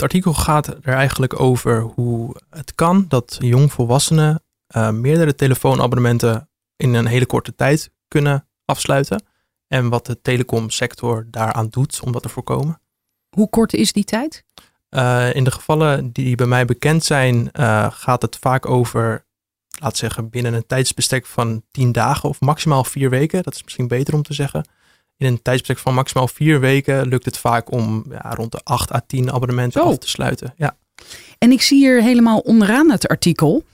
Het artikel gaat er eigenlijk over hoe het kan dat jongvolwassenen uh, meerdere telefoonabonnementen in een hele korte tijd kunnen afsluiten. En wat de telecomsector daaraan doet om dat te voorkomen. Hoe kort is die tijd? Uh, in de gevallen die bij mij bekend zijn, uh, gaat het vaak over, laat zeggen, binnen een tijdsbestek van 10 dagen of maximaal 4 weken. Dat is misschien beter om te zeggen. In een tijdsbestek van maximaal 4 weken lukt het vaak om ja, rond de 8 à 10 abonnementen Zo. af te sluiten. Ja. En ik zie hier helemaal onderaan het artikel.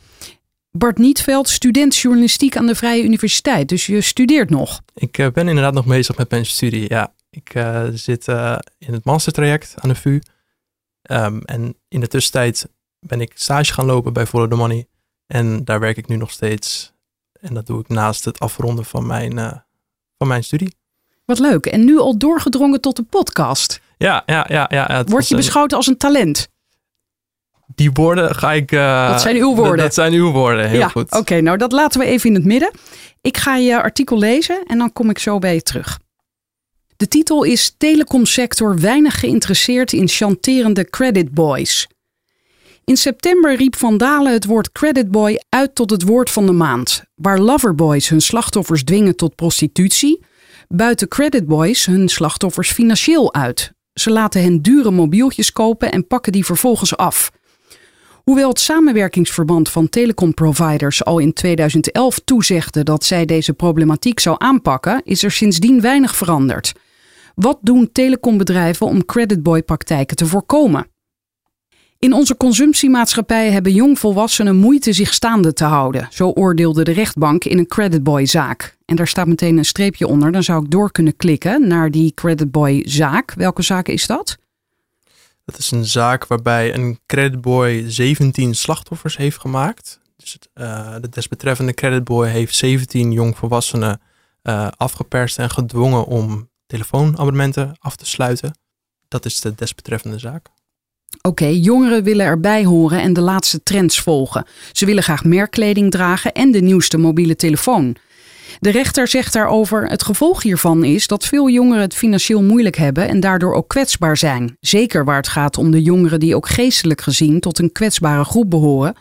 Bart Nietveld, student journalistiek aan de Vrije Universiteit. Dus je studeert nog. Ik uh, ben inderdaad nog bezig met mijn studie. Ja, ik uh, zit uh, in het mastertraject aan de VU. Um, en in de tussentijd ben ik stage gaan lopen bij Follow the Money. En daar werk ik nu nog steeds. En dat doe ik naast het afronden van mijn, van mijn studie. Wat leuk. En nu al doorgedrongen tot de podcast. Ja, ja, ja. ja het Word je was, beschouwd als een talent? Die woorden ga ik... Uh, dat zijn uw woorden. Dat zijn uw woorden, heel ja, goed. Oké, okay, nou dat laten we even in het midden. Ik ga je artikel lezen en dan kom ik zo bij je terug. De titel is Telecomsector weinig geïnteresseerd in chanterende credit boys. In september riep Van Dalen het woord creditboy uit tot het woord van de maand. Waar loverboys hun slachtoffers dwingen tot prostitutie, buiten creditboys hun slachtoffers financieel uit. Ze laten hen dure mobieltjes kopen en pakken die vervolgens af. Hoewel het samenwerkingsverband van telecomproviders al in 2011 toezegde dat zij deze problematiek zou aanpakken, is er sindsdien weinig veranderd. Wat doen telecombedrijven om creditboy-praktijken te voorkomen? In onze consumptiemaatschappij hebben jongvolwassenen moeite zich staande te houden. Zo oordeelde de rechtbank in een creditboy-zaak. En daar staat meteen een streepje onder. Dan zou ik door kunnen klikken naar die creditboy-zaak. Welke zaak is dat? Dat is een zaak waarbij een creditboy 17 slachtoffers heeft gemaakt. Dus het, uh, de desbetreffende creditboy heeft 17 jongvolwassenen uh, afgeperst en gedwongen om telefoonabonnementen af te sluiten. Dat is de desbetreffende zaak. Oké, jongeren willen erbij horen en de laatste trends volgen. Ze willen graag merkkleding dragen en de nieuwste mobiele telefoon. De rechter zegt daarover: het gevolg hiervan is dat veel jongeren het financieel moeilijk hebben en daardoor ook kwetsbaar zijn. Zeker waar het gaat om de jongeren die ook geestelijk gezien tot een kwetsbare groep behoren,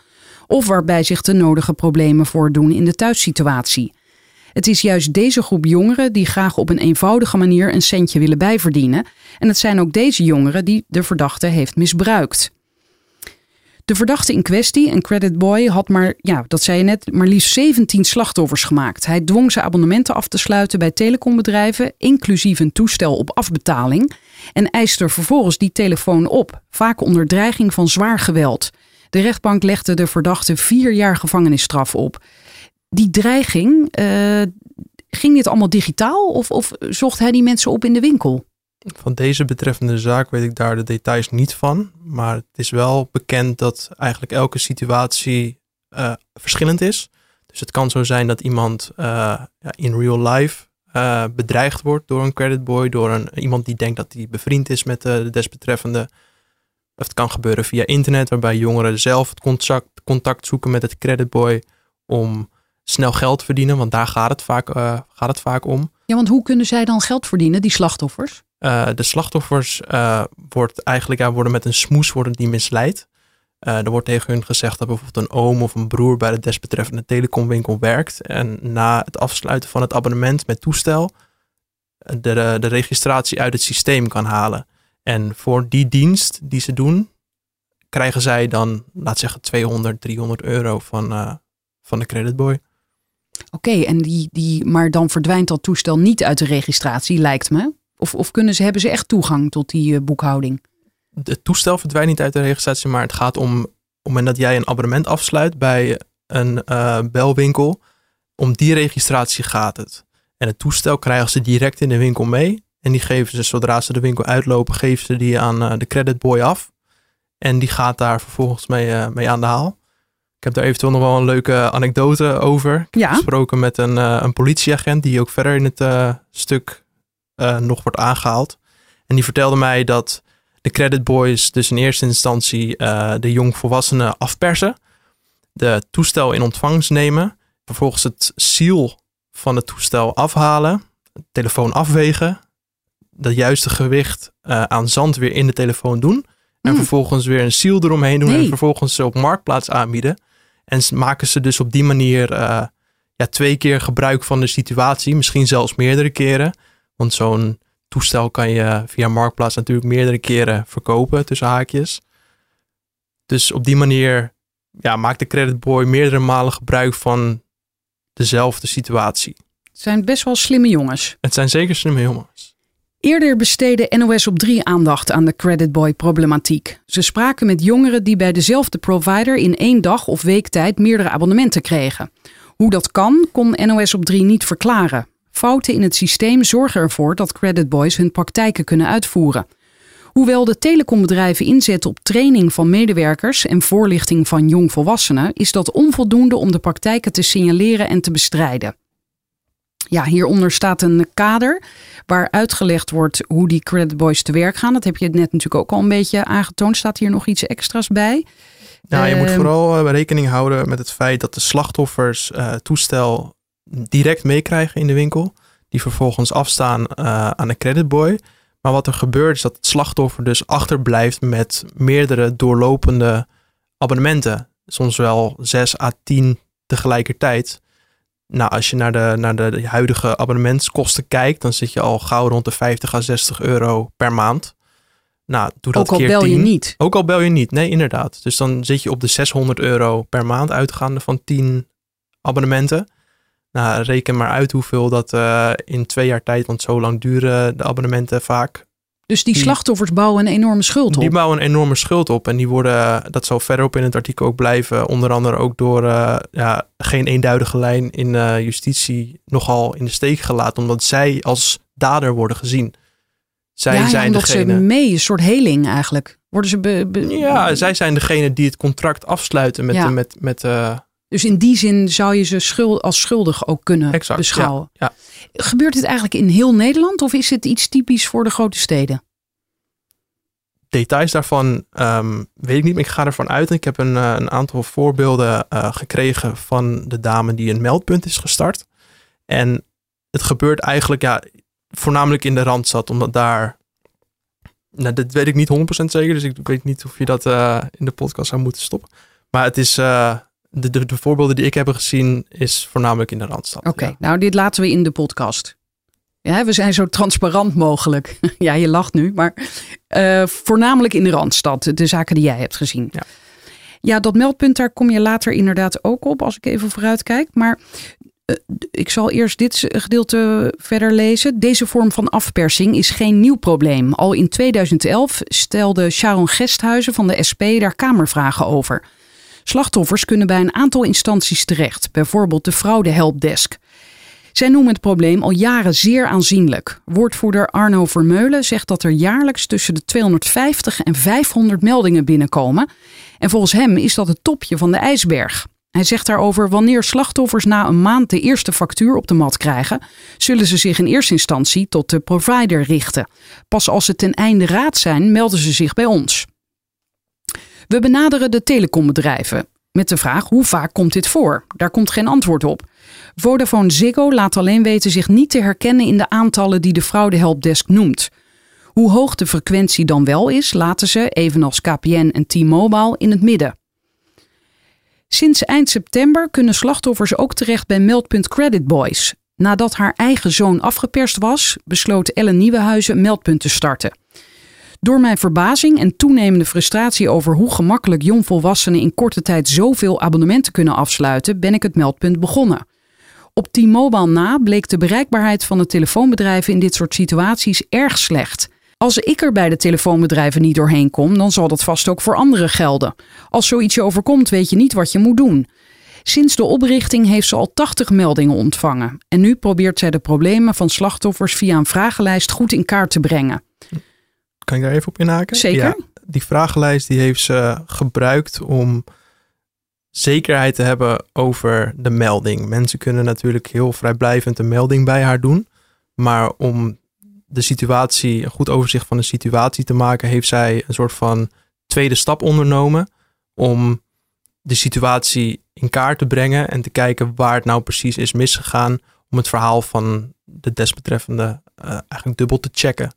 of waarbij zich de nodige problemen voordoen in de thuissituatie. Het is juist deze groep jongeren die graag op een eenvoudige manier een centje willen bijverdienen. En het zijn ook deze jongeren die de verdachte heeft misbruikt. De verdachte in kwestie, een creditboy, had maar, ja, dat zei je net, maar liefst 17 slachtoffers gemaakt. Hij dwong zijn abonnementen af te sluiten bij telecombedrijven, inclusief een toestel op afbetaling. En eiste vervolgens die telefoon op, vaak onder dreiging van zwaar geweld. De rechtbank legde de verdachte vier jaar gevangenisstraf op die dreiging, uh, ging dit allemaal digitaal of, of zocht hij die mensen op in de winkel? Van deze betreffende zaak weet ik daar de details niet van. Maar het is wel bekend dat eigenlijk elke situatie uh, verschillend is. Dus het kan zo zijn dat iemand uh, ja, in real life bedreigd wordt door een creditboy, door een, iemand die denkt dat hij bevriend is met de desbetreffende. Of het kan gebeuren via internet, waarbij jongeren zelf het contact, contact zoeken met het creditboy om snel geld verdienen, want daar gaat het vaak, uh, gaat het vaak om. Ja, want hoe kunnen zij dan geld verdienen, die slachtoffers? Uh, de slachtoffers uh, wordt eigenlijk, ja, worden met een smoes worden die misleid. er wordt tegen hun gezegd dat bijvoorbeeld een oom of een broer bij de desbetreffende telecomwinkel werkt. En na het afsluiten van het abonnement met toestel de, de registratie uit het systeem kan halen. En voor die dienst die ze doen, krijgen zij dan, laat zeggen, 200, 300 euro van, van de creditboy. Oké, en die, die, maar dan verdwijnt dat toestel niet uit de registratie, lijkt me. Of, of kunnen ze, hebben ze echt toegang tot die uh, boekhouding? Het toestel verdwijnt niet uit de registratie, maar het gaat om op het moment dat jij een abonnement afsluit bij een uh, belwinkel. Om die registratie gaat het. En het toestel krijgen ze direct in de winkel mee. En die geven ze, zodra ze de winkel uitlopen, geven ze die aan uh, de creditboy af. En die gaat daar vervolgens mee, eh, mee aan de haal. Ik heb daar eventueel nog wel een leuke anekdote over. Ik heb Ja. gesproken met een, eh, een politieagent die ook verder in het eh, stuk eh, nog wordt aangehaald. En die vertelde mij dat de credit boys dus in eerste instantie de jongvolwassenen afpersen. De toestel in ontvangst nemen. Vervolgens het seal van het toestel afhalen. de Telefoon afwegen. Dat juiste gewicht aan zand weer in de telefoon doen. En Mm. vervolgens weer een seal eromheen doen. Nee. En vervolgens ze op marktplaats aanbieden. En maken ze dus op die manier eh, ja, twee keer gebruik van de situatie. Misschien zelfs meerdere keren. Want zo'n toestel kan je via marktplaats natuurlijk meerdere keren verkopen tussen haakjes. Dus op die manier ja, maakt de creditboy meerdere malen gebruik van dezelfde situatie. Het zijn best wel slimme jongens. Het zijn zeker slimme jongens. Eerder besteedde NOS op 3 aandacht aan de creditboy-problematiek. Ze spraken met jongeren die bij dezelfde provider in één dag of week tijd meerdere abonnementen kregen. Hoe dat kan, kon NOS op 3 niet verklaren. Fouten in het systeem zorgen ervoor dat creditboys hun praktijken kunnen uitvoeren. Hoewel de telecombedrijven inzetten op training van medewerkers en voorlichting van jongvolwassenen, is dat onvoldoende om de praktijken te signaleren en te bestrijden. Ja, hieronder staat een kader waar uitgelegd wordt hoe die creditboys te werk gaan. Dat heb je net natuurlijk ook al een beetje aangetoond. Staat hier nog iets extra's bij? Nou, je moet Ehm, vooral eh, rekening houden met het feit dat de slachtoffers het toestel direct meekrijgen in de winkel. Die vervolgens afstaan eh, aan de creditboy. Maar wat er gebeurt is dat het slachtoffer dus achterblijft met meerdere doorlopende abonnementen. Soms wel 6 à 10 tegelijkertijd. Nou, als je naar de, naar de huidige abonnementskosten kijkt, dan zit je al gauw rond de 50 à 60 euro per maand. Nou, doe dat Ook al keer bel je 10. niet. Ook al bel je niet, nee, inderdaad. Dus dan zit je op de 600 euro per maand uitgaande van 10 abonnementen. Nou, reken maar uit hoeveel dat eh, in twee jaar tijd, want zo lang duren de abonnementen vaak. Dus die Die- slachtoffers bouwen een enorme schuld op. Die bouwen een enorme schuld op en die worden, dat zal verderop in het artikel ook blijven, onder andere ook door eh, ja, geen eenduidige lijn in eh, justitie nogal in de steek gelaten, omdat zij als dader worden gezien. Zij ja, ja, zijn omdat ze degene. mee, een soort heling eigenlijk. Worden ze be- be- Ja, zij zijn degene die het contract afsluiten met, Ja. de, met, met eh, Dus in die zin zou je ze schuld, als schuldig ook kunnen Exact, beschouwen. ja, Gebeurt dit eigenlijk in heel Nederland of is het iets typisch voor de grote steden? details daarvan ehm, weet ik niet, maar ik ga ervan uit. Ik heb een, eh, een aantal voorbeelden eh, gekregen van de dame die een meldpunt is gestart. En het gebeurt eigenlijk ja, voornamelijk in de Randstad, omdat daar... Nou, dat weet ik niet 100% zeker, dus ik weet niet of je dat eh, in de podcast zou moeten stoppen. Maar het is... de, de, de voorbeelden die ik heb gezien is voornamelijk in de Randstad. Oké, ja. nou dit laten we in de podcast. Ja, we zijn zo transparant mogelijk. ja, je lacht nu, maar eh, voornamelijk in de Randstad, de zaken die jij hebt gezien. Ja. ja, dat meldpunt, daar kom je later inderdaad ook op, als ik even vooruit kijk. Maar eh, ik zal eerst dit gedeelte verder lezen. Deze vorm van afpersing is geen nieuw probleem. Al in 2011 stelde Sharon Gesthuizen van de SP daar kamervragen over. Slachtoffers kunnen bij een aantal instanties terecht, bijvoorbeeld de Fraude Helpdesk. Zij noemen het probleem al jaren zeer aanzienlijk. Woordvoerder Arno Vermeulen zegt dat er jaarlijks tussen de 250 en 500 meldingen binnenkomen. En volgens hem is dat het topje van de ijsberg. Hij zegt daarover: wanneer slachtoffers na een maand de eerste factuur op de mat krijgen, zullen ze zich in eerste instantie tot de provider richten. Pas als ze ten einde raad zijn, melden ze zich bij ons. We benaderen de telecombedrijven met de vraag hoe vaak komt dit voor? Daar komt geen antwoord op. Vodafone Ziggo laat alleen weten zich niet te herkennen in de aantallen die de fraude helpdesk noemt. Hoe hoog de frequentie dan wel is, laten ze, evenals KPN en T-Mobile, in het midden. Sinds eind september kunnen slachtoffers ook terecht bij meldpunt Credit Boys. Nadat haar eigen zoon afgeperst was, besloot Ellen Nieuwenhuizen meldpunt te starten. Door mijn verbazing en toenemende frustratie over hoe gemakkelijk jongvolwassenen in korte tijd zoveel abonnementen kunnen afsluiten, ben ik het meldpunt begonnen. Op T-Mobile na bleek de bereikbaarheid van de telefoonbedrijven in dit soort situaties erg slecht. Als ik er bij de telefoonbedrijven niet doorheen kom, dan zal dat vast ook voor anderen gelden. Als zoiets je overkomt, weet je niet wat je moet doen. Sinds de oprichting heeft ze al 80 meldingen ontvangen. En nu probeert zij de problemen van slachtoffers via een vragenlijst goed in kaart te brengen. Kan ik daar even op inhaken? Zeker. Ja, die vragenlijst die heeft ze gebruikt om zekerheid te hebben over de melding. Mensen kunnen natuurlijk heel vrijblijvend een melding bij haar doen. Maar om de situatie, een goed overzicht van de situatie te maken, heeft zij een soort van tweede stap ondernomen om de situatie in kaart te brengen en te kijken waar het nou precies is misgegaan om het verhaal van de desbetreffende uh, eigenlijk dubbel te checken.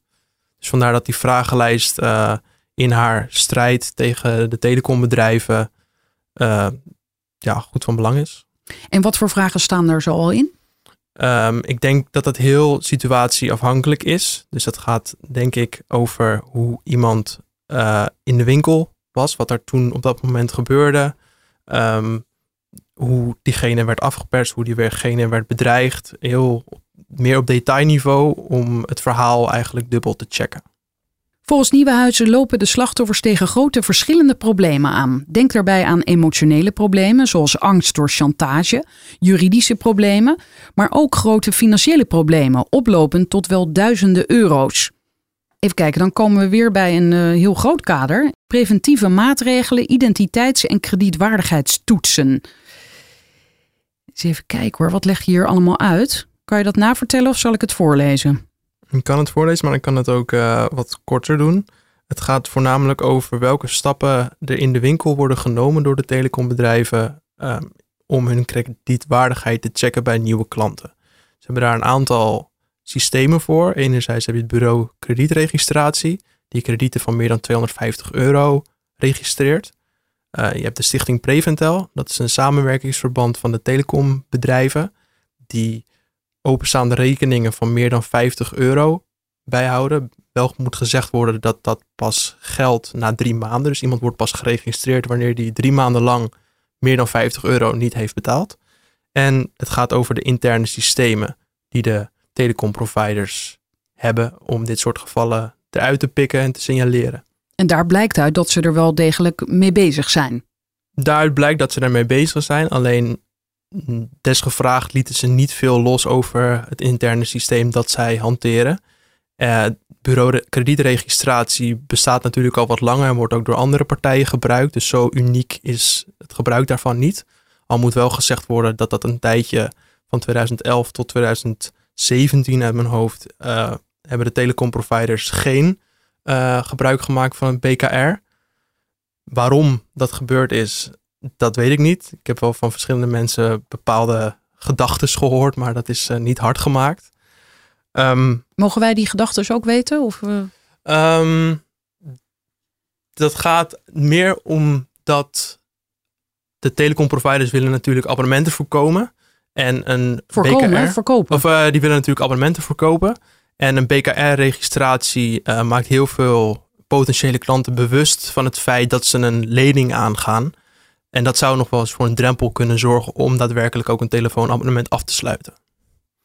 Dus vandaar dat die vragenlijst uh, in haar strijd tegen de telecombedrijven uh, ja, goed van belang is. En wat voor vragen staan er zo al in? Um, ik denk dat dat heel situatieafhankelijk is. Dus dat gaat denk ik over hoe iemand in de winkel was, wat er toen op dat moment gebeurde. Um, hoe diegene werd afgeperst, hoe diegene werd bedreigd. Heel meer op detailniveau om het verhaal eigenlijk dubbel te checken. Volgens Nieuwenhuizen lopen de slachtoffers tegen grote verschillende problemen aan. Denk daarbij aan emotionele problemen, zoals angst door chantage, juridische problemen, maar ook grote financiële problemen, oplopend tot wel duizenden euro's. Even kijken, dan komen we weer bij een uh, heel groot kader. Preventieve maatregelen, identiteits- en kredietwaardigheidstoetsen. Eens even kijken hoor, wat leg je hier allemaal uit? Kan je dat navertellen of zal ik het voorlezen? Ik kan het voorlezen, maar ik kan het ook uh, wat korter doen. Het gaat voornamelijk over welke stappen er in de winkel worden genomen door de telecombedrijven um, om hun kredietwaardigheid te checken bij nieuwe klanten. Ze hebben daar een aantal systemen voor. Enerzijds heb je het bureau kredietregistratie, die kredieten van meer dan 250 euro registreert. Uh, je hebt de stichting Preventel, dat is een samenwerkingsverband van de telecombedrijven, die openstaande rekeningen van meer dan 50 euro bijhouden. Wel moet gezegd worden dat dat pas geldt na drie maanden. Dus iemand wordt pas geregistreerd wanneer die drie maanden lang meer dan 50 euro niet heeft betaald. En het gaat over de interne systemen die de telecomproviders hebben om dit soort gevallen eruit te pikken en te signaleren. En daar blijkt uit dat ze er wel degelijk mee bezig zijn. Daaruit blijkt dat ze ermee bezig zijn, alleen desgevraagd lieten ze niet veel los over het interne systeem dat zij hanteren. Uh, bureau kredietregistratie bestaat natuurlijk al wat langer en wordt ook door andere partijen gebruikt. Dus zo uniek is het gebruik daarvan niet. Al moet wel gezegd worden dat dat een tijdje van 2011 tot 2017 uit mijn hoofd uh, hebben de telecomproviders geen uh, gebruik gemaakt van het BKR. Waarom dat gebeurd is, dat weet ik niet. Ik heb wel van verschillende mensen bepaalde gedachten gehoord, maar dat is uh, niet hard gemaakt. Um, Mogen wij die gedachten ook weten? Of, um, dat gaat meer om dat de telecomproviders willen natuurlijk abonnementen voorkomen. En een voorkomen, BKR, verkopen. Of uh, die willen natuurlijk abonnementen verkopen. En een BKR-registratie uh, maakt heel veel potentiële klanten bewust van het feit dat ze een lening aangaan. En dat zou nog wel eens voor een drempel kunnen zorgen om daadwerkelijk ook een telefoonabonnement af te sluiten.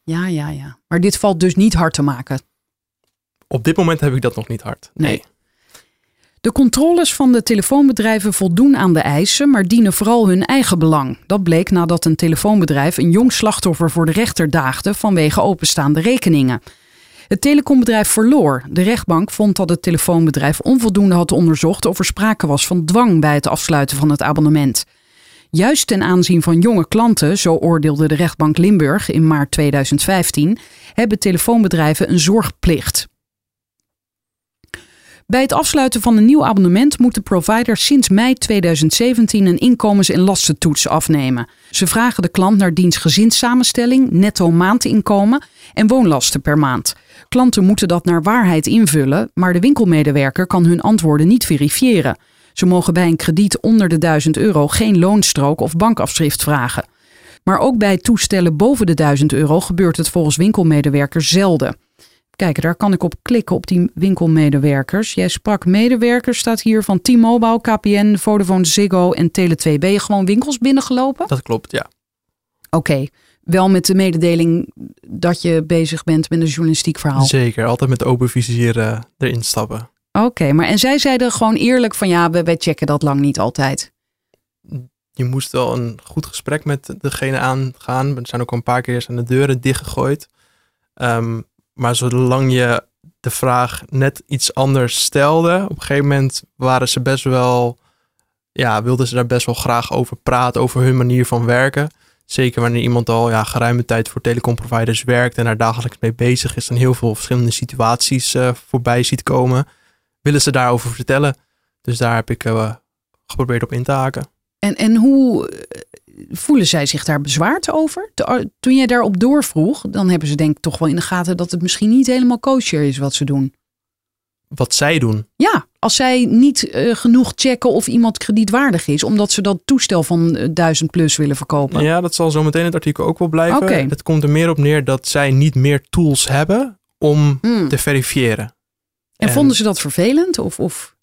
Ja, ja, ja. Maar dit valt dus niet hard te maken. Op dit moment heb ik dat nog niet hard. Nee. nee. De controles van de telefoonbedrijven voldoen aan de eisen, maar dienen vooral hun eigen belang. Dat bleek nadat een telefoonbedrijf een jong slachtoffer voor de rechter daagde vanwege openstaande rekeningen. Het telecombedrijf verloor. De rechtbank vond dat het telefoonbedrijf onvoldoende had onderzocht of er sprake was van dwang bij het afsluiten van het abonnement. Juist ten aanzien van jonge klanten, zo oordeelde de rechtbank Limburg in maart 2015, hebben telefoonbedrijven een zorgplicht. Bij het afsluiten van een nieuw abonnement moet de provider sinds mei 2017 een inkomens- en lastentoets afnemen. Ze vragen de klant naar diens gezinssamenstelling, netto maandinkomen en woonlasten per maand. Klanten moeten dat naar waarheid invullen, maar de winkelmedewerker kan hun antwoorden niet verifiëren. Ze mogen bij een krediet onder de 1000 euro geen loonstrook of bankafschrift vragen. Maar ook bij toestellen boven de 1000 euro gebeurt het volgens winkelmedewerkers zelden. Kijk, daar kan ik op klikken op die winkelmedewerkers. Jij sprak medewerkers, staat hier van T-Mobile, KPN, Vodafone, Ziggo en Tele2. Ben je gewoon winkels binnengelopen? Dat klopt, ja. Oké, okay. wel met de mededeling dat je bezig bent met een journalistiek verhaal. Zeker, altijd met open vizier uh, erin stappen. Oké, okay, maar en zij zeiden gewoon eerlijk van ja, wij checken dat lang niet altijd. Je moest wel een goed gesprek met degene aangaan. Er zijn ook al een paar keer aan de deuren dichtgegooid. Um, maar zolang je de vraag net iets anders stelde. Op een gegeven moment waren ze best wel, ja, wilden ze daar best wel graag over praten, over hun manier van werken. Zeker wanneer iemand al ja, geruime tijd voor telecomproviders werkt en daar dagelijks mee bezig is en heel veel verschillende situaties uh, voorbij ziet komen, willen ze daarover vertellen. Dus daar heb ik uh, geprobeerd op in te haken. En, en hoe eh, voelen zij zich daar bezwaard over? Toen jij daarop doorvroeg, dan hebben ze denk ik toch wel in de gaten dat het misschien niet helemaal kosher is wat ze doen. Wat zij doen? Ja, als zij niet uh, genoeg checken of iemand kredietwaardig is, omdat ze dat toestel van uh, 1000 plus willen verkopen. Ja, dat zal zo meteen het artikel ook wel blijven. Okay. Het komt er meer op neer dat zij niet meer tools hebben om mm. te verifiëren. En, en, vonden ze dat vervelend? Of, of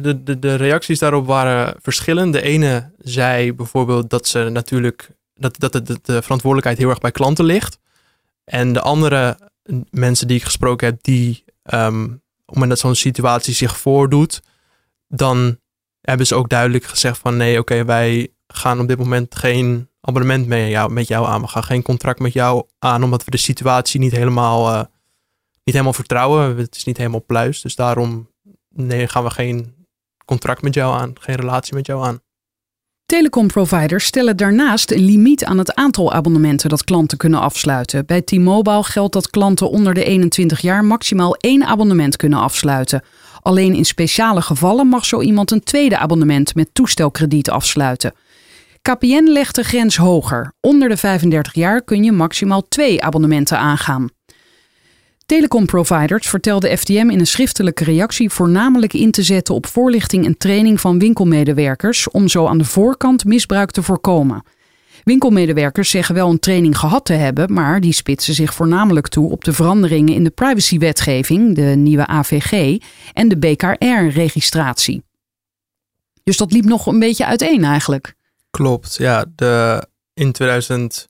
de, de, de, reacties daarop waren verschillend. De ene zei bijvoorbeeld dat ze natuurlijk dat, dat de, de verantwoordelijkheid heel erg bij klanten ligt. En de andere mensen die ik gesproken heb, die um, op het moment dat zo'n situatie zich voordoet, dan hebben ze ook duidelijk gezegd van nee, oké, wij gaan op dit moment geen abonnement met jou, met jou aan. We gaan geen contract met jou aan, omdat we de situatie niet helemaal, uh, niet helemaal vertrouwen. Het is niet helemaal pluis. Dus daarom nee, gaan we geen contract met jou aan, geen relatie met jou aan. Telecomproviders stellen daarnaast een limiet aan het aantal abonnementen dat klanten kunnen afsluiten. Bij T-Mobile geldt dat klanten onder de 21 jaar maximaal één abonnement kunnen afsluiten. Alleen in speciale gevallen mag zo iemand een tweede abonnement met toestelkrediet afsluiten. KPN legt de grens hoger. Onder de 35 jaar kun je maximaal twee abonnementen aangaan. Telecomproviders vertelde FTM in een schriftelijke reactie voornamelijk in te zetten op voorlichting en training van winkelmedewerkers om zo aan de voorkant misbruik te voorkomen. Winkelmedewerkers zeggen wel een training gehad te hebben, maar die spitsen zich voornamelijk toe op de veranderingen in de privacywetgeving, de nieuwe AVG en de BKR-registratie. Dus dat liep nog een beetje uiteen eigenlijk. Klopt, ja. De, in 2017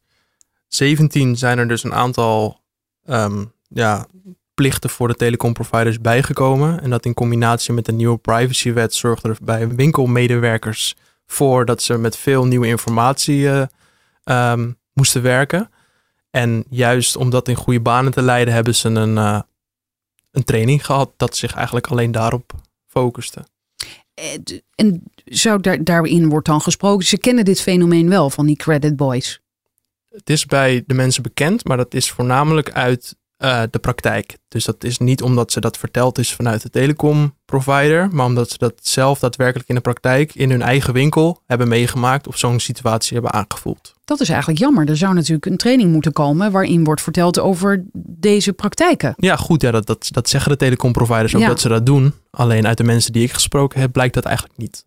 zijn er dus een aantal um, ja, plichten voor de telecomproviders bijgekomen. En dat in combinatie met de nieuwe privacywet zorgde er bij winkelmedewerkers voor dat ze met veel nieuwe informatie uh, um, moesten werken. En juist om dat in goede banen te leiden, hebben ze een, uh, een training gehad dat zich eigenlijk alleen daarop focuste. Eh, en zou daar, daarin wordt dan gesproken, ze kennen dit fenomeen wel van die credit boys. Het is bij de mensen bekend, maar dat is voornamelijk uit uh, de praktijk. Dus dat is niet omdat ze dat verteld is vanuit de telecomprovider, maar omdat ze dat zelf daadwerkelijk in de praktijk in hun eigen winkel hebben meegemaakt of zo'n situatie hebben aangevoeld. Dat is eigenlijk jammer. Er zou natuurlijk een training moeten komen waarin wordt verteld over deze praktijken. Ja, goed. Ja, dat, dat, dat zeggen de telecomproviders ook dat ze dat doen. Alleen uit de mensen die ik gesproken heb, blijkt dat eigenlijk niet.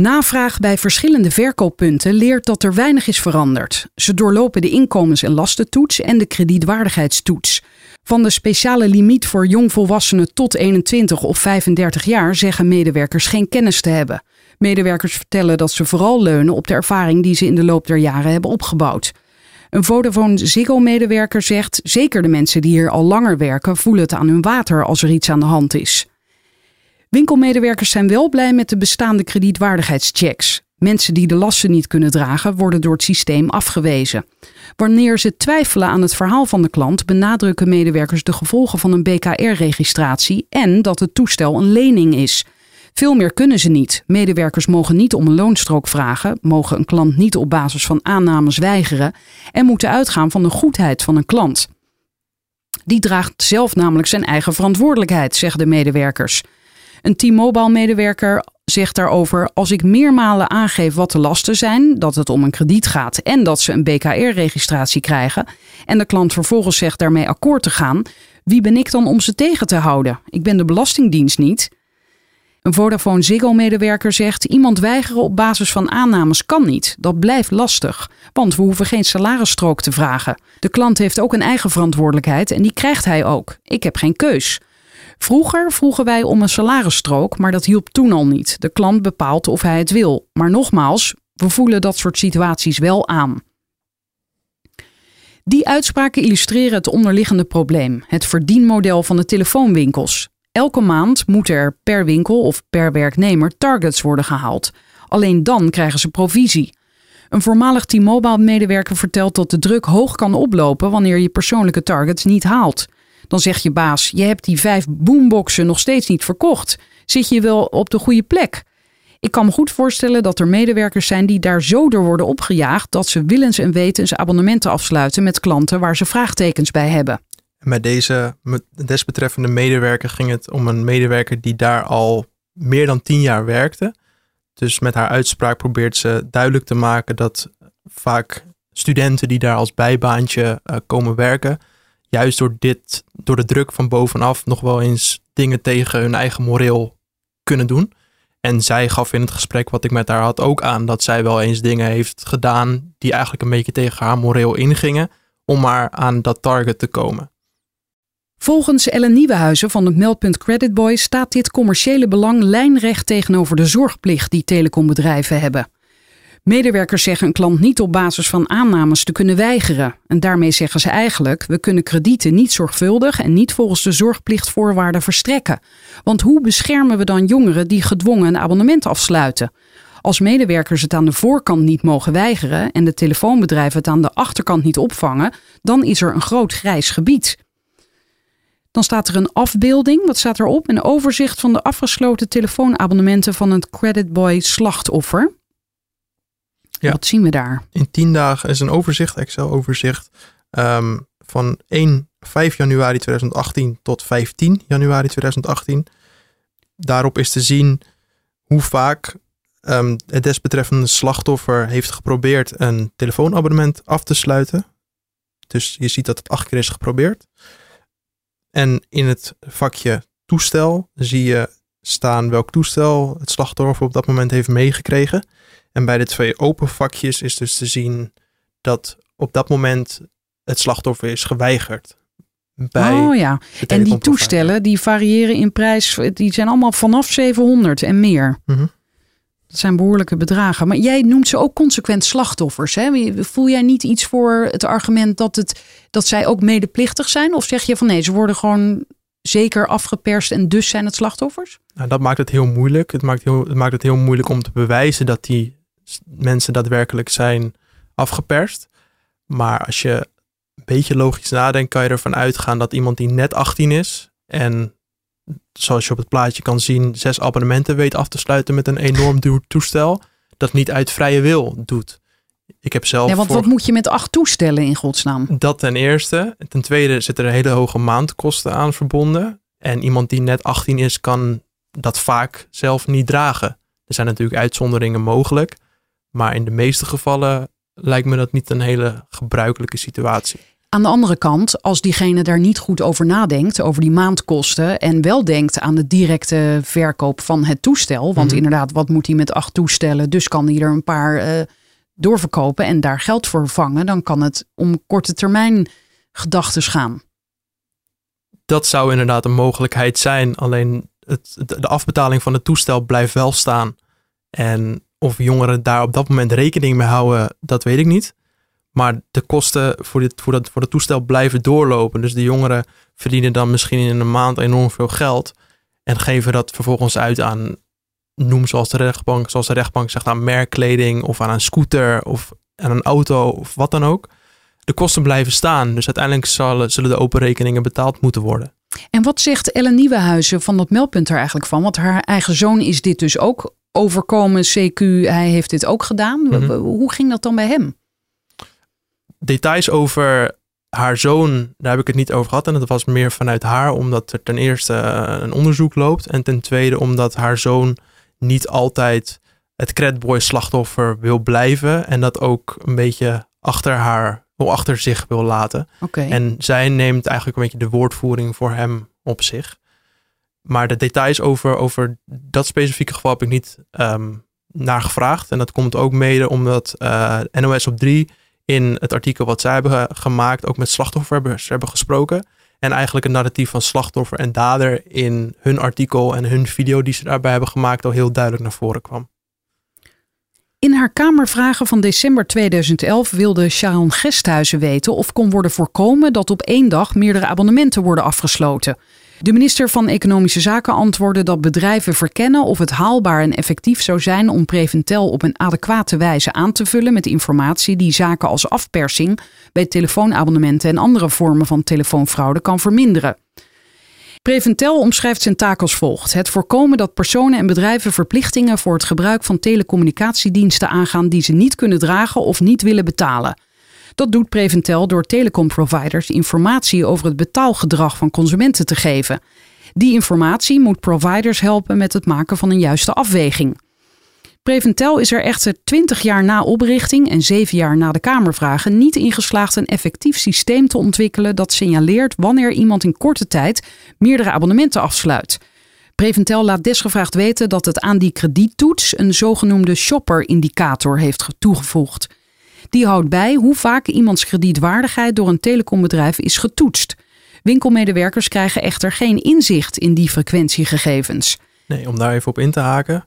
Navraag bij verschillende verkooppunten leert dat er weinig is veranderd. Ze doorlopen de inkomens- en lastentoets en de kredietwaardigheidstoets. Van de speciale limiet voor jongvolwassenen tot 21 of 35 jaar zeggen medewerkers geen kennis te hebben. Medewerkers vertellen dat ze vooral leunen op de ervaring die ze in de loop der jaren hebben opgebouwd. Een Vodafone Ziggo-medewerker zegt: zeker de mensen die hier al langer werken voelen het aan hun water als er iets aan de hand is. Winkelmedewerkers zijn wel blij met de bestaande kredietwaardigheidschecks. Mensen die de lasten niet kunnen dragen, worden door het systeem afgewezen. Wanneer ze twijfelen aan het verhaal van de klant, benadrukken medewerkers de gevolgen van een BKR-registratie en dat het toestel een lening is. Veel meer kunnen ze niet. Medewerkers mogen niet om een loonstrook vragen, mogen een klant niet op basis van aannames weigeren en moeten uitgaan van de goedheid van een klant. Die draagt zelf namelijk zijn eigen verantwoordelijkheid, zeggen de medewerkers. Een T-Mobile-medewerker zegt daarover: Als ik meermalen aangeef wat de lasten zijn, dat het om een krediet gaat en dat ze een BKR-registratie krijgen, en de klant vervolgens zegt daarmee akkoord te gaan, wie ben ik dan om ze tegen te houden? Ik ben de Belastingdienst niet. Een Vodafone Ziggo-medewerker zegt: iemand weigeren op basis van aannames kan niet. Dat blijft lastig, want we hoeven geen salarisstrook te vragen. De klant heeft ook een eigen verantwoordelijkheid en die krijgt hij ook. Ik heb geen keus. Vroeger vroegen wij om een salarisstrook, maar dat hielp toen al niet. De klant bepaalt of hij het wil. Maar nogmaals, we voelen dat soort situaties wel aan. Die uitspraken illustreren het onderliggende probleem, het verdienmodel van de telefoonwinkels. Elke maand moeten er per winkel of per werknemer targets worden gehaald. Alleen dan krijgen ze provisie. Een voormalig T-Mobile-medewerker vertelt dat de druk hoog kan oplopen wanneer je persoonlijke targets niet haalt. Dan zegt je baas: Je hebt die vijf boomboxen nog steeds niet verkocht. Zit je wel op de goede plek? Ik kan me goed voorstellen dat er medewerkers zijn die daar zo door worden opgejaagd dat ze willens en wetens abonnementen afsluiten met klanten waar ze vraagtekens bij hebben. En bij deze desbetreffende medewerker ging het om een medewerker die daar al meer dan tien jaar werkte. Dus met haar uitspraak probeert ze duidelijk te maken dat vaak studenten die daar als bijbaantje uh, komen werken, juist door dit, door de druk van bovenaf, nog wel eens dingen tegen hun eigen moreel kunnen doen. En zij gaf in het gesprek wat ik met haar had ook aan dat zij wel eens dingen heeft gedaan die eigenlijk een beetje tegen haar moreel ingingen om maar aan dat target te komen. Volgens Ellen Nieuwenhuizen van het meldpunt Credit Boy staat dit commerciële belang lijnrecht tegenover de zorgplicht die telecombedrijven hebben. Medewerkers zeggen een klant niet op basis van aannames te kunnen weigeren. En daarmee zeggen ze eigenlijk: we kunnen kredieten niet zorgvuldig en niet volgens de zorgplichtvoorwaarden verstrekken. Want hoe beschermen we dan jongeren die gedwongen een abonnement afsluiten? Als medewerkers het aan de voorkant niet mogen weigeren en de telefoonbedrijven het aan de achterkant niet opvangen, dan is er een groot grijs gebied. Dan staat er een afbeelding. Wat staat erop? Een overzicht van de afgesloten telefoonabonnementen van het Creditboy slachtoffer. Ja. Wat zien we daar? In 10 dagen is een overzicht, Excel-overzicht, ehm, van 1, 5 januari 2018 tot 15 januari 2018. Daarop is te zien hoe vaak um, het desbetreffende slachtoffer heeft geprobeerd een telefoonabonnement af te sluiten. Dus je ziet dat het acht keer is geprobeerd. En in het vakje toestel zie je staan welk toestel het slachtoffer op dat moment heeft meegekregen. En bij de twee open vakjes is dus te zien dat op dat moment het slachtoffer is geweigerd. Bij oh ja, en die toestellen die variëren in prijs, die zijn allemaal vanaf 700 en meer. Mm Dat zijn behoorlijke bedragen. Maar jij noemt ze ook consequent slachtoffers. Hè? Voel jij niet iets voor het argument dat, het, dat zij ook medeplichtig zijn? Of zeg je van nee, ze worden gewoon zeker afgeperst en dus zijn het slachtoffers? Nou, dat maakt het heel moeilijk. Het maakt, heel, het maakt het heel moeilijk om te bewijzen dat die mensen daadwerkelijk zijn afgeperst. Maar als je een beetje logisch nadenkt, kan je ervan uitgaan dat iemand die net 18 is en zoals je op het plaatje kan zien, zes abonnementen weet af te sluiten met een enorm duur toestel, dat niet uit vrije wil doet. Ik heb zelf. Ja, want wat moet je met acht toestellen in godsnaam? Dat ten eerste. Ten tweede zitten er hele hoge maandkosten aan verbonden. En iemand die net 18 is, kan dat vaak zelf niet dragen. Er zijn natuurlijk uitzonderingen mogelijk. Maar in de meeste gevallen lijkt me dat niet een hele gebruikelijke situatie. Aan de andere kant, als diegene daar niet goed over nadenkt, over die maandkosten, en wel denkt aan de directe verkoop van het toestel. Want mhm. inderdaad, wat moet hij met acht toestellen? Dus kan hij er een paar uh, doorverkopen en daar geld voor vangen. Dan kan het om korte termijn gedachten gaan. Dat zou inderdaad een mogelijkheid zijn. Alleen het, de afbetaling van het toestel blijft wel staan. En of jongeren daar op dat moment rekening mee houden, dat weet ik niet. Maar de kosten voor, dit, voor, dat, voor het toestel blijven doorlopen. Dus de jongeren verdienen dan misschien in een maand enorm veel geld. En geven dat vervolgens uit aan, noem zoals de rechtbank, zoals de rechtbank zegt, aan merkkleding of aan een scooter of aan een auto of wat dan ook. De kosten blijven staan. Dus uiteindelijk zullen, zullen de open rekeningen betaald moeten worden. En wat zegt Ellen Nieuwenhuizen van dat meldpunt er eigenlijk van? Want haar eigen zoon is dit dus ook overkomen, CQ, hij heeft dit ook gedaan. Mhm. Hoe ging dat dan bij hem? Details over haar zoon, daar heb ik het niet over gehad. En dat was meer vanuit haar, omdat er ten eerste eh, een onderzoek loopt. En ten tweede omdat haar zoon niet altijd het credboy slachtoffer wil blijven. En dat ook een beetje achter haar, achter zich wil laten. Okay. En zij neemt eigenlijk een beetje de woordvoering voor hem op zich. Maar de details over, over dat specifieke geval heb ik niet um, naar gevraagd. En dat komt ook mede omdat uh, eh, NOS op 3 in het artikel wat zij hebben gemaakt ook met slachtoffers hebben gesproken. En eigenlijk een narratief van slachtoffer en dader in hun artikel en hun video die ze daarbij hebben gemaakt al heel duidelijk naar voren kwam. In haar Kamervragen van december 2011 wilde Sharon Gesthuizen weten of kon worden voorkomen dat op één dag meerdere abonnementen worden afgesloten. De minister van Economische Zaken antwoordde dat bedrijven verkennen of het haalbaar en effectief zou zijn om Preventel op een adequate wijze aan te vullen met informatie die zaken als afpersing bij telefoonabonnementen en andere vormen van telefoonfraude kan verminderen. Preventel omschrijft zijn taak als volgt: het voorkomen dat personen en bedrijven verplichtingen voor het gebruik van telecommunicatiediensten aangaan die ze niet kunnen dragen of niet willen betalen. Dat doet Preventel door telecomproviders informatie over het betaalgedrag van consumenten te geven. Die informatie moet providers helpen met het maken van een juiste afweging. Preventel is er echter 20 jaar na oprichting en 7 jaar na de Kamervragen niet ingeslaagd een effectief systeem te ontwikkelen dat signaleert wanneer iemand in korte tijd meerdere abonnementen afsluit. Preventel laat desgevraagd weten dat het aan die krediettoets een zogenoemde shopper-indicator heeft toegevoegd. Die houdt bij hoe vaak iemands kredietwaardigheid door een telecombedrijf is getoetst. Winkelmedewerkers krijgen echter geen inzicht in die frequentiegegevens. Nee, om daar even op in te haken.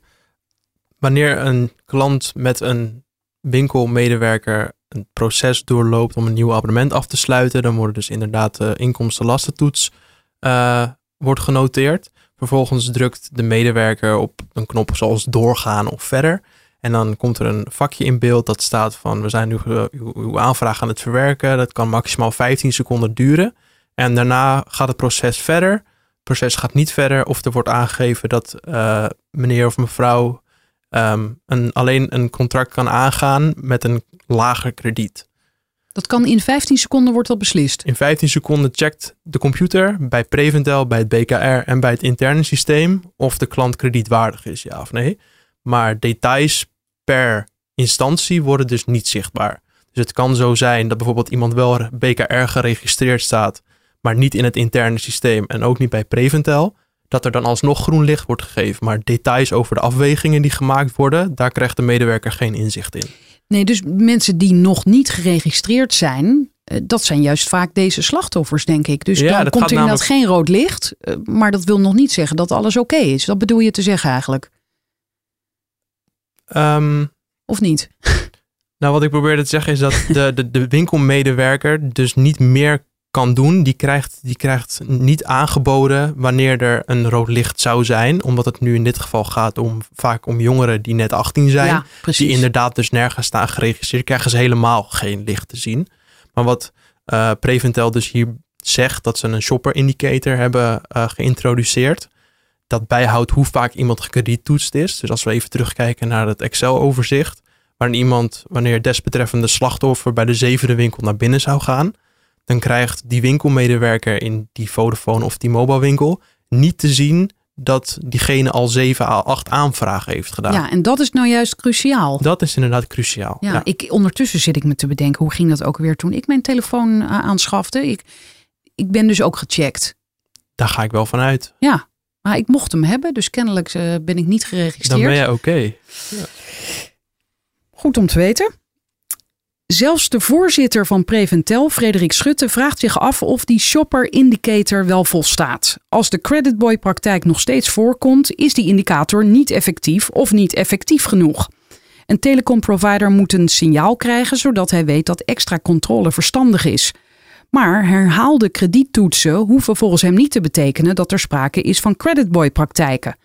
Wanneer een klant met een winkelmedewerker een proces doorloopt om een nieuw abonnement af te sluiten, dan wordt dus inderdaad de inkomstenlastentoets uh, wordt genoteerd. Vervolgens drukt de medewerker op een knop zoals doorgaan of verder. En dan komt er een vakje in beeld dat staat van we zijn nu uw, aanvraag aan het verwerken. Dat kan maximaal 15 seconden duren. En daarna gaat het proces verder. Het proces gaat niet verder of er wordt aangegeven dat uh, meneer of mevrouw um, een, alleen een contract kan aangaan met een lager krediet. Dat kan in 15 seconden wordt dat beslist. In 15 seconden checkt de computer bij Preventel, bij het BKR en bij het interne systeem of de klant kredietwaardig is, ja of nee. Maar details per instantie worden dus niet zichtbaar. Dus het kan zo zijn dat bijvoorbeeld iemand wel BKR geregistreerd staat, maar niet in het interne systeem en ook niet bij Preventel. Dat er dan alsnog groen licht wordt gegeven. Maar details over de afwegingen die gemaakt worden, daar krijgt de medewerker geen inzicht in. Nee, dus mensen die nog niet geregistreerd zijn, eh, dat zijn juist vaak deze slachtoffers, denk ik. Dus ja, dan komt er inderdaad geen rood licht. Eh, maar dat wil nog niet zeggen dat alles oké is. Dat bedoel je te zeggen eigenlijk? Um, of niet? Nou, wat ik probeerde te zeggen is dat de, de, de winkelmedewerker dus niet meer kan doen. Die krijgt, die krijgt niet aangeboden wanneer er een rood licht zou zijn. Omdat het nu in dit geval gaat om vaak om jongeren die net 18 zijn. Ja, die inderdaad dus nergens staan geregistreerd. Krijgen ze helemaal geen licht te zien. Maar wat uh, Preventel dus hier zegt, dat ze een shopper indicator hebben uh, geïntroduceerd dat bijhoudt hoe vaak iemand gekrediettoetst is. Dus als we even terugkijken naar het Excel-overzicht, waarin iemand, wanneer desbetreffende slachtoffer bij de zevende winkel naar binnen zou gaan, dan krijgt die winkelmedewerker in die Vodafone of die mobile winkel niet te zien dat diegene al zeven à acht aanvragen heeft gedaan. Ja, en dat is nou juist cruciaal. Dat is inderdaad cruciaal. Ja, Ik, ondertussen zit ik me te bedenken, hoe ging dat ook weer toen ik mijn telefoon uh, aanschafte? Ik, ik ben dus ook gecheckt. Daar ga ik wel van uit. Ja, maar ik mocht hem hebben, dus kennelijk uh, ben ik niet geregistreerd. Dan ben je oké. Ja. Goed om te weten. Zelfs de voorzitter van Preventel, Frederik Schutte, vraagt zich af of die shopper indicator wel volstaat. Als de creditboy praktijk nog steeds voorkomt, is die indicator niet effectief of niet effectief genoeg. Een telecomprovider moet een signaal krijgen zodat hij weet dat extra controle verstandig is. Maar herhaalde krediettoetsen hoeven volgens hem niet te betekenen dat er sprake is van creditboy-praktijken.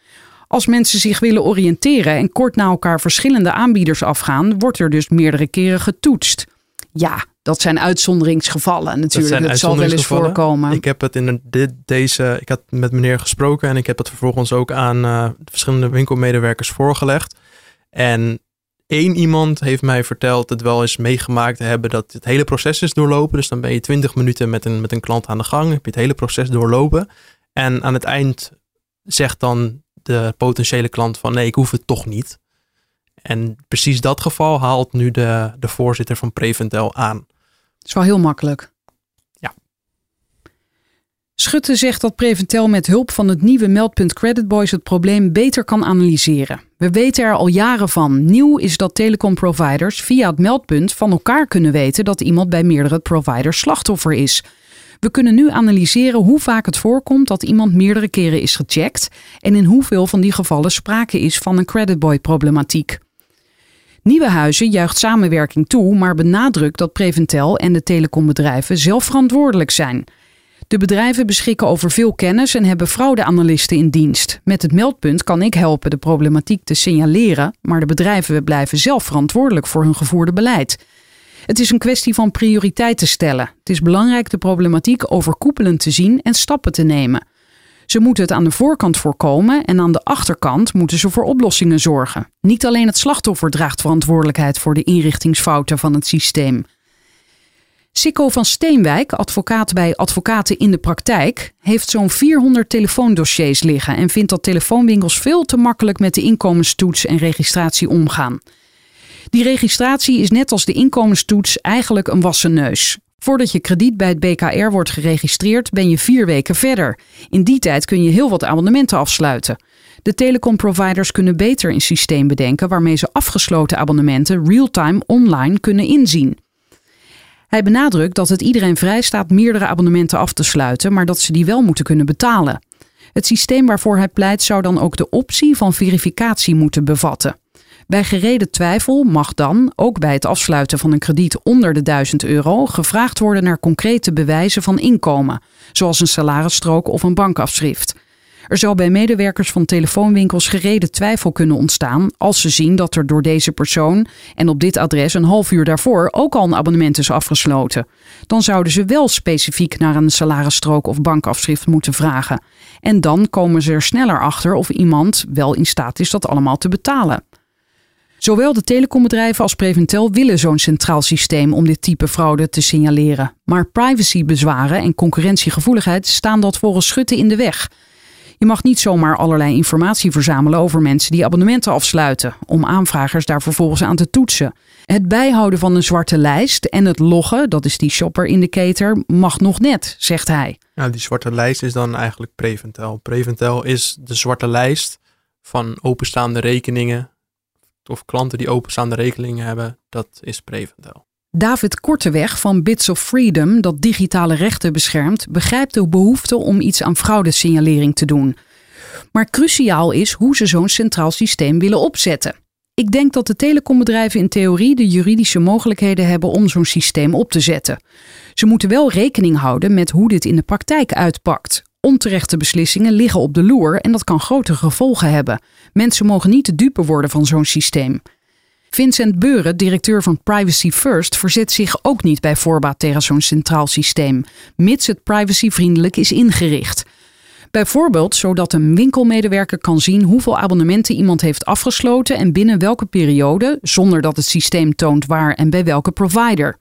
Als mensen zich willen oriënteren en kort na elkaar verschillende aanbieders afgaan, wordt er dus meerdere keren getoetst. Ja, dat zijn uitzonderingsgevallen natuurlijk. Dat, zal wel eens voorkomen. Ik heb het in dit, deze, ik had met meneer gesproken en ik heb het vervolgens ook aan uh, verschillende winkelmedewerkers voorgelegd. En Eén iemand heeft mij verteld het wel eens meegemaakt te hebben dat het hele proces is doorlopen. Dus dan ben je twintig minuten met een, met een klant aan de gang, heb je het hele proces doorlopen. En aan het eind zegt dan de potentiële klant van nee, ik hoef het toch niet. En precies dat geval haalt nu de, de voorzitter van Preventel aan. Het is wel heel makkelijk. Schutte zegt dat Preventel met hulp van het nieuwe meldpunt Credit Boys het probleem beter kan analyseren. We weten er al jaren van. Nieuw is dat telecomproviders via het meldpunt van elkaar kunnen weten dat iemand bij meerdere providers slachtoffer is. We kunnen nu analyseren hoe vaak het voorkomt dat iemand meerdere keren is gecheckt en in hoeveel van die gevallen sprake is van een creditboy problematiek. Nieuwenhuizen juicht samenwerking toe, maar benadrukt dat Preventel en de telecombedrijven zelf verantwoordelijk zijn. De bedrijven beschikken over veel kennis en hebben fraudeanalisten in dienst. Met het meldpunt kan ik helpen de problematiek te signaleren, maar de bedrijven blijven zelf verantwoordelijk voor hun gevoerde beleid. Het is een kwestie van prioriteiten stellen. Het is belangrijk de problematiek overkoepelend te zien en stappen te nemen. Ze moeten het aan de voorkant voorkomen en aan de achterkant moeten ze voor oplossingen zorgen. Niet alleen het slachtoffer draagt verantwoordelijkheid voor de inrichtingsfouten van het systeem. Sikko van Steenwijk, advocaat bij Advocaten in de Praktijk, heeft zo'n 400 telefoondossiers liggen en vindt dat telefoonwinkels veel te makkelijk met de inkomenstoets en registratie omgaan. Die registratie is net als de inkomenstoets eigenlijk een wassen neus. Voordat je krediet bij het BKR wordt geregistreerd, ben je vier weken verder. In die tijd kun je heel wat abonnementen afsluiten. De telecomproviders kunnen beter een systeem bedenken waarmee ze afgesloten abonnementen real-time online kunnen inzien. Hij benadrukt dat het iedereen vrij staat meerdere abonnementen af te sluiten, maar dat ze die wel moeten kunnen betalen. Het systeem waarvoor hij pleit zou dan ook de optie van verificatie moeten bevatten. Bij gereden twijfel mag dan, ook bij het afsluiten van een krediet onder de 1000 euro, gevraagd worden naar concrete bewijzen van inkomen, zoals een salarisstrook of een bankafschrift. Er zal bij medewerkers van telefoonwinkels gereden twijfel kunnen ontstaan als ze zien dat er door deze persoon en op dit adres een half uur daarvoor ook al een abonnement is afgesloten. Dan zouden ze wel specifiek naar een salarisstrook of bankafschrift moeten vragen. En dan komen ze er sneller achter of iemand wel in staat is dat allemaal te betalen. Zowel de telecombedrijven als Preventel willen zo'n centraal systeem om dit type fraude te signaleren. Maar privacybezwaren en concurrentiegevoeligheid staan dat volgens Schutte in de weg. Je mag niet zomaar allerlei informatie verzamelen over mensen die abonnementen afsluiten, om aanvragers daar vervolgens aan te toetsen. Het bijhouden van een zwarte lijst en het loggen, dat is die shopper indicator, mag nog net, zegt hij. Nou, die zwarte lijst is dan eigenlijk Preventel. Preventel is de zwarte lijst van openstaande rekeningen of klanten die openstaande rekeningen hebben, dat is Preventel. David Korteweg van Bits of Freedom, dat digitale rechten beschermt, begrijpt de behoefte om iets aan fraudesignalering te doen. Maar cruciaal is hoe ze zo'n centraal systeem willen opzetten. Ik denk dat de telecombedrijven in theorie de juridische mogelijkheden hebben om zo'n systeem op te zetten. Ze moeten wel rekening houden met hoe dit in de praktijk uitpakt. Onterechte beslissingen liggen op de loer en dat kan grote gevolgen hebben. Mensen mogen niet de dupe worden van zo'n systeem. Vincent Beuren, directeur van Privacy First, verzet zich ook niet bij voorbaat tegen zo'n centraal systeem, mits het privacyvriendelijk is ingericht. Bijvoorbeeld zodat een winkelmedewerker kan zien hoeveel abonnementen iemand heeft afgesloten en binnen welke periode, zonder dat het systeem toont waar en bij welke provider.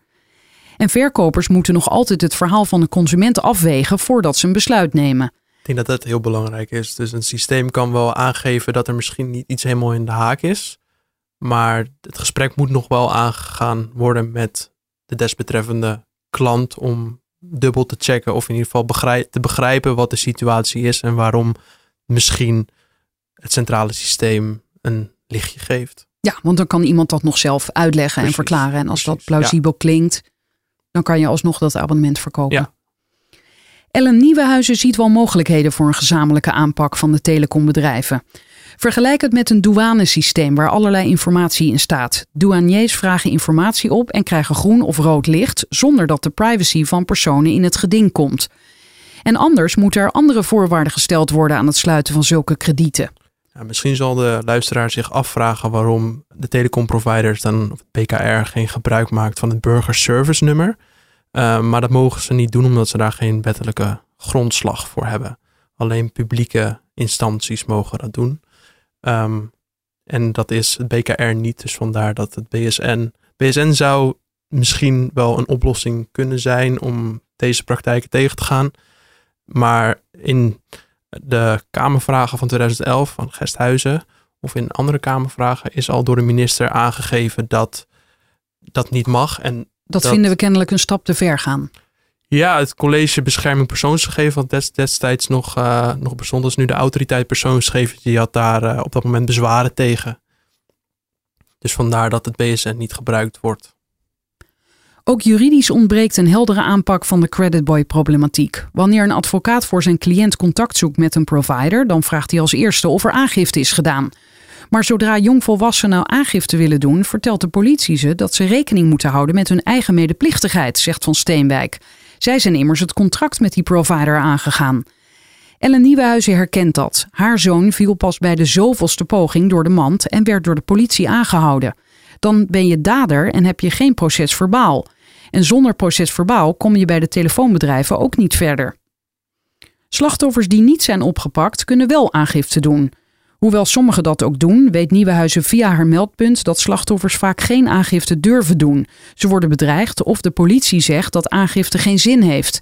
En verkopers moeten nog altijd het verhaal van de consument afwegen voordat ze een besluit nemen. Ik denk dat dat heel belangrijk is. Dus een systeem kan wel aangeven dat er misschien niet iets helemaal in de haak is. Maar het gesprek moet nog wel aangegaan worden met de desbetreffende klant om dubbel te checken of in ieder geval te begrijpen wat de situatie is en waarom misschien het centrale systeem een lichtje geeft. Ja, want dan kan iemand dat nog zelf uitleggen en verklaren. En als dat plausibel klinkt, dan kan je alsnog dat abonnement verkopen. Ja. Ellen Nieuwenhuizen ziet wel mogelijkheden voor een gezamenlijke aanpak van de telecombedrijven. Vergelijk het met een douanesysteem waar allerlei informatie in staat. Douaniers vragen informatie op en krijgen groen of rood licht zonder dat de privacy van personen in het geding komt. En anders moeten er andere voorwaarden gesteld worden aan het sluiten van zulke kredieten. Ja, misschien zal de luisteraar zich afvragen waarom de telecomproviders dan of het BKR geen gebruik maakt van het burgerservice nummer. Uh, maar dat mogen ze niet doen omdat ze daar geen wettelijke grondslag voor hebben. Alleen publieke instanties mogen dat doen. Ehm, en dat is het BKR niet, dus vandaar dat het BSN. BSN zou misschien wel een oplossing kunnen zijn om deze praktijken tegen te gaan. Maar in de Kamervragen van 2011 van Gesthuizen of in andere Kamervragen is al door de minister aangegeven dat dat niet mag. En dat, dat vinden we kennelijk een stap te ver gaan. Ja, het college bescherming persoonsgegevens, wat destijds nog, uh, nog bestond, is nu de autoriteit persoonsgegevens, die had daar uh, op dat moment bezwaren tegen. Dus vandaar dat het BSN niet gebruikt wordt. Ook juridisch ontbreekt een heldere aanpak van de creditboy-problematiek. Wanneer een advocaat voor zijn cliënt contact zoekt met een provider, dan vraagt hij als eerste of er aangifte is gedaan. Maar zodra jongvolwassenen aangifte willen doen, vertelt de politie ze dat ze rekening moeten houden met hun eigen medeplichtigheid, zegt Van Steenwijk. Zij zijn immers het contract met die provider aangegaan. Ellen Nieuwenhuizen herkent dat. Haar zoon viel pas bij de zoveelste poging door de mand en werd door de politie aangehouden. Dan ben je dader en heb je geen proces verbaal. En zonder proces verbaal kom je bij de telefoonbedrijven ook niet verder. Slachtoffers die niet zijn opgepakt kunnen wel aangifte doen. Hoewel sommigen dat ook doen, weet Nieuwenhuizen via haar meldpunt dat slachtoffers vaak geen aangifte durven doen. Ze worden bedreigd of de politie zegt dat aangifte geen zin heeft.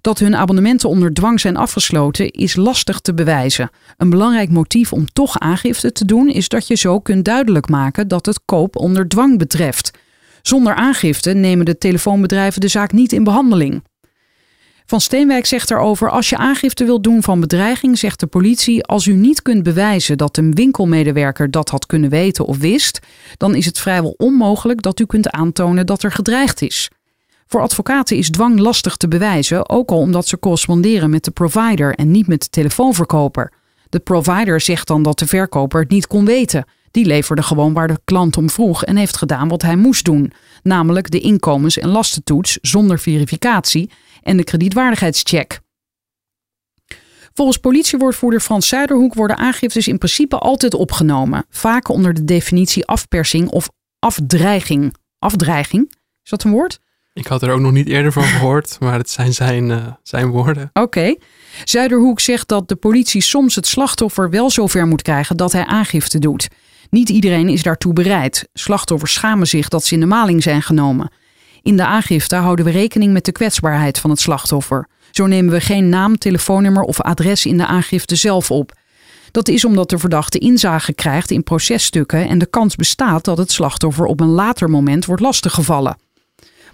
Dat hun abonnementen onder dwang zijn afgesloten is lastig te bewijzen. Een belangrijk motief om toch aangifte te doen is dat je zo kunt duidelijk maken dat het koop onder dwang betreft. Zonder aangifte nemen de telefoonbedrijven de zaak niet in behandeling. Van Steenwijk zegt erover: als je aangifte wilt doen van bedreiging, zegt de politie: als u niet kunt bewijzen dat een winkelmedewerker dat had kunnen weten of wist, dan is het vrijwel onmogelijk dat u kunt aantonen dat er gedreigd is. Voor advocaten is dwang lastig te bewijzen, ook al omdat ze corresponderen met de provider en niet met de telefoonverkoper. De provider zegt dan dat de verkoper het niet kon weten. Die leverde gewoon waar de klant om vroeg en heeft gedaan wat hij moest doen, namelijk de inkomens- en lastentoets zonder verificatie en de kredietwaardigheidscheck. Volgens politiewoordvoerder Frans Zuiderhoek worden aangiftes in principe altijd opgenomen, vaak onder de definitie afpersing of afdreiging. Afdreiging? Is dat een woord? Ik had er ook nog niet eerder van gehoord, maar het zijn zijn, uh, zijn woorden. Oké. Zuiderhoek zegt dat de politie soms het slachtoffer wel zover moet krijgen dat hij aangifte doet. Niet iedereen is daartoe bereid. Slachtoffers schamen zich dat ze in de maling zijn genomen. In de aangifte houden we rekening met de kwetsbaarheid van het slachtoffer. Zo nemen we geen naam, telefoonnummer of adres in de aangifte zelf op. Dat is omdat de verdachte inzage krijgt in processtukken en de kans bestaat dat het slachtoffer op een later moment wordt lastiggevallen.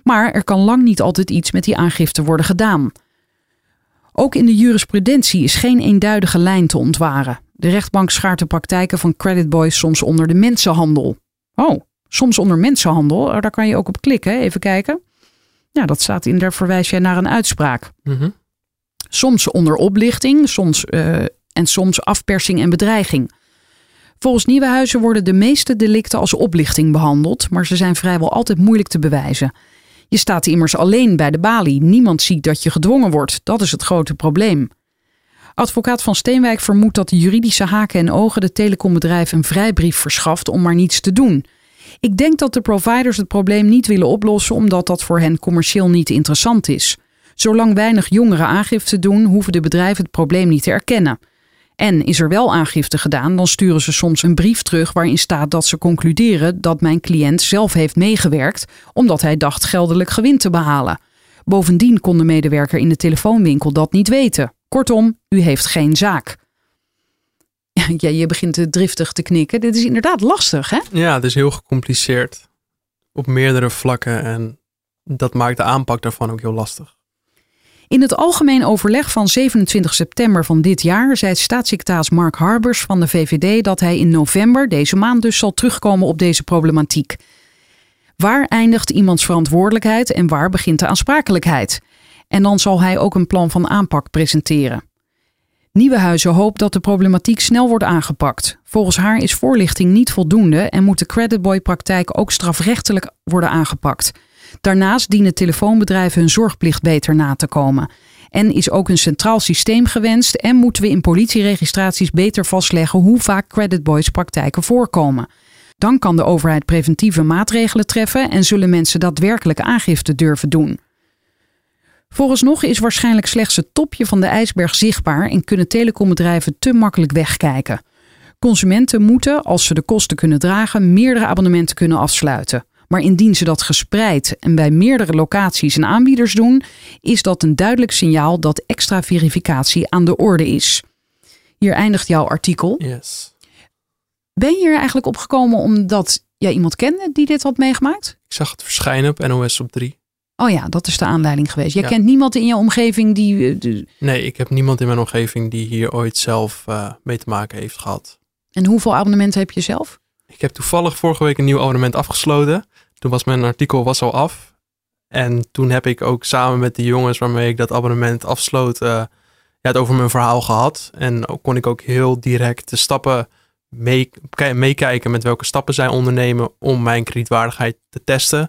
Maar er kan lang niet altijd iets met die aangifte worden gedaan. Ook in de jurisprudentie is geen eenduidige lijn te ontwaren. De rechtbank schaart de praktijken van creditboys soms onder de mensenhandel. Oh, soms onder mensenhandel. Daar kan je ook op klikken. Even kijken. Ja, dat staat in, daar verwijs jij naar een uitspraak. Mhm. Soms onder oplichting, soms, uh, en soms afpersing en bedreiging. Volgens Nieuwenhuizen worden de meeste delicten als oplichting behandeld, maar ze zijn vrijwel altijd moeilijk te bewijzen. Je staat immers alleen bij de balie. Niemand ziet dat je gedwongen wordt. Dat is het grote probleem. Advocaat van Steenwijk vermoedt dat de juridische haken en ogen de telecombedrijf een vrijbrief verschaft om maar niets te doen. Ik denk dat de providers het probleem niet willen oplossen omdat dat voor hen commercieel niet interessant is. Zolang weinig jongeren aangifte doen, hoeven de bedrijven het probleem niet te erkennen. En is er wel aangifte gedaan, dan sturen ze soms een brief terug waarin staat dat ze concluderen dat mijn cliënt zelf heeft meegewerkt omdat hij dacht geldelijk gewin te behalen. Bovendien kon de medewerker in de telefoonwinkel dat niet weten. Kortom, u heeft geen zaak. Ja, je begint te driftig te knikken. Dit is inderdaad lastig, hè? Ja, het is heel gecompliceerd. Op meerdere vlakken. En dat maakt de aanpak daarvan ook heel lastig. In het algemeen overleg van 27 september van dit jaar zei staatssecretaris Mark Harbers van de VVD dat hij in november, deze maand dus, zal terugkomen op deze problematiek. Waar eindigt iemands verantwoordelijkheid en waar begint de aansprakelijkheid? En dan zal hij ook een plan van aanpak presenteren. Nieuwenhuizen hoopt dat de problematiek snel wordt aangepakt. Volgens haar is voorlichting niet voldoende en moet de creditboy-praktijk ook strafrechtelijk worden aangepakt. Daarnaast dienen telefoonbedrijven hun zorgplicht beter na te komen. En is ook een centraal systeem gewenst en moeten we in politieregistraties beter vastleggen hoe vaak creditboys praktijken voorkomen. Dan kan de overheid preventieve maatregelen treffen en zullen mensen daadwerkelijk aangifte durven doen. Vooralsnog is waarschijnlijk slechts het topje van de ijsberg zichtbaar en kunnen telecombedrijven te makkelijk wegkijken. Consumenten moeten, als ze de kosten kunnen dragen, meerdere abonnementen kunnen afsluiten. Maar indien ze dat gespreid en bij meerdere locaties en aanbieders doen, is dat een duidelijk signaal dat extra verificatie aan de orde is. Hier eindigt jouw artikel. Yes. Ben je er eigenlijk op gekomen omdat jij iemand kende die dit had meegemaakt? Ik zag het verschijnen op NOS op 3. Oh ja, dat is de aanleiding geweest. Jij Ja. kent niemand in je omgeving die. eh, de- Nee, ik heb niemand in mijn omgeving die hier ooit zelf eh, mee te maken heeft gehad. En hoeveel abonnementen heb je zelf? Ik heb toevallig vorige week een nieuw abonnement afgesloten. Toen was mijn artikel was al af. En toen heb ik ook samen met de jongens waarmee ik dat abonnement afsloot, eh, ja, het over mijn verhaal gehad. En ook kon ik ook heel direct de stappen mee- ki- meekijken met welke stappen zij ondernemen om mijn kredietwaardigheid te testen.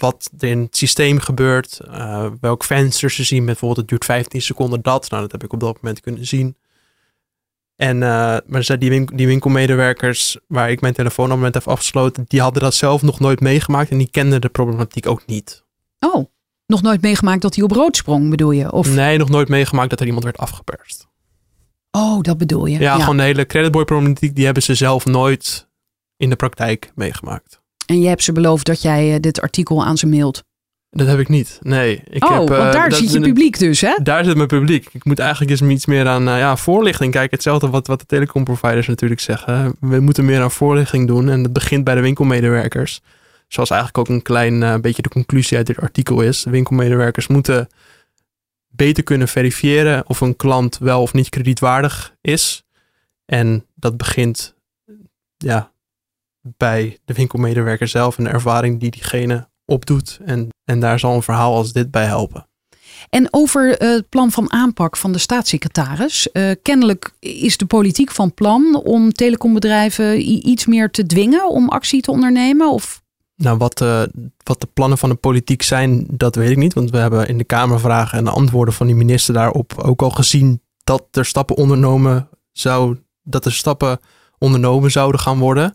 Wat er in het systeem gebeurt, eh, welk venster ze zien. Bijvoorbeeld, het duurt 15 seconden dat. Nou, dat heb ik op dat moment kunnen zien. En eh, maar die, win- die winkelmedewerkers waar ik mijn telefoonabonnement heb afgesloten, die hadden dat zelf nog nooit meegemaakt en die kenden de problematiek ook niet. Oh, nog nooit meegemaakt dat hij op rood sprong, bedoel je? Of, Nee, nog nooit meegemaakt dat er iemand werd afgeperst. Oh, dat bedoel je. Ja, gewoon de hele creditboy problematiek, die hebben ze zelf nooit in de praktijk meegemaakt. En je hebt ze beloofd dat jij eh, dit artikel aan ze mailt. Dat heb ik niet. Nee. Ik oh, heb, eh, want daar zit je publiek dus, hè? Daar zit mijn publiek. Ik moet eigenlijk eens iets meer aan eh, ja, voorlichting kijken. Hetzelfde wat, wat de telecomproviders natuurlijk zeggen. We moeten meer aan voorlichting doen. En dat begint bij de winkelmedewerkers. Zoals eigenlijk ook een klein beetje de conclusie uit dit artikel is. De winkelmedewerkers moeten beter kunnen verifiëren of een klant wel of niet kredietwaardig is. En dat begint ja, bij de winkelmedewerker zelf en de ervaring die diegene opdoet. En, en daar zal een verhaal als dit bij helpen. En over eh, het plan van aanpak van de staatssecretaris. Eh, kennelijk is de politiek van plan om telecombedrijven iets meer te dwingen om actie te ondernemen. Of Nou, wat, eh, wat de plannen van de politiek zijn, dat weet ik niet. Want we hebben in de Kamervragen en de antwoorden van die minister daarop ook al gezien dat er stappen ondernomen zou, dat er stappen ondernomen zouden gaan worden.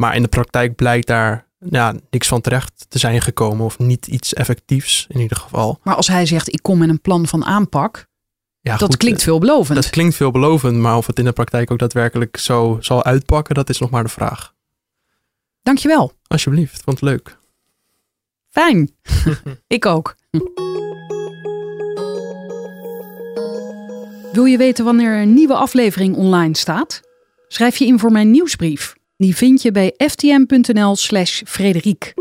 Maar in de praktijk blijkt daar ja, niks van terecht te zijn gekomen. Of niet iets effectiefs in ieder geval. Maar als hij zegt, ik kom met een plan van aanpak, Ja, dat goed, klinkt veelbelovend. Dat klinkt veelbelovend, maar of het in de praktijk ook daadwerkelijk zo zal uitpakken, dat is nog maar de vraag. Dankjewel. Alsjeblieft, vond het leuk. Fijn. ik ook. Wil je weten wanneer een nieuwe aflevering online staat? Schrijf je in voor mijn nieuwsbrief. Die vind je bij ftm.nl slash Frederiek.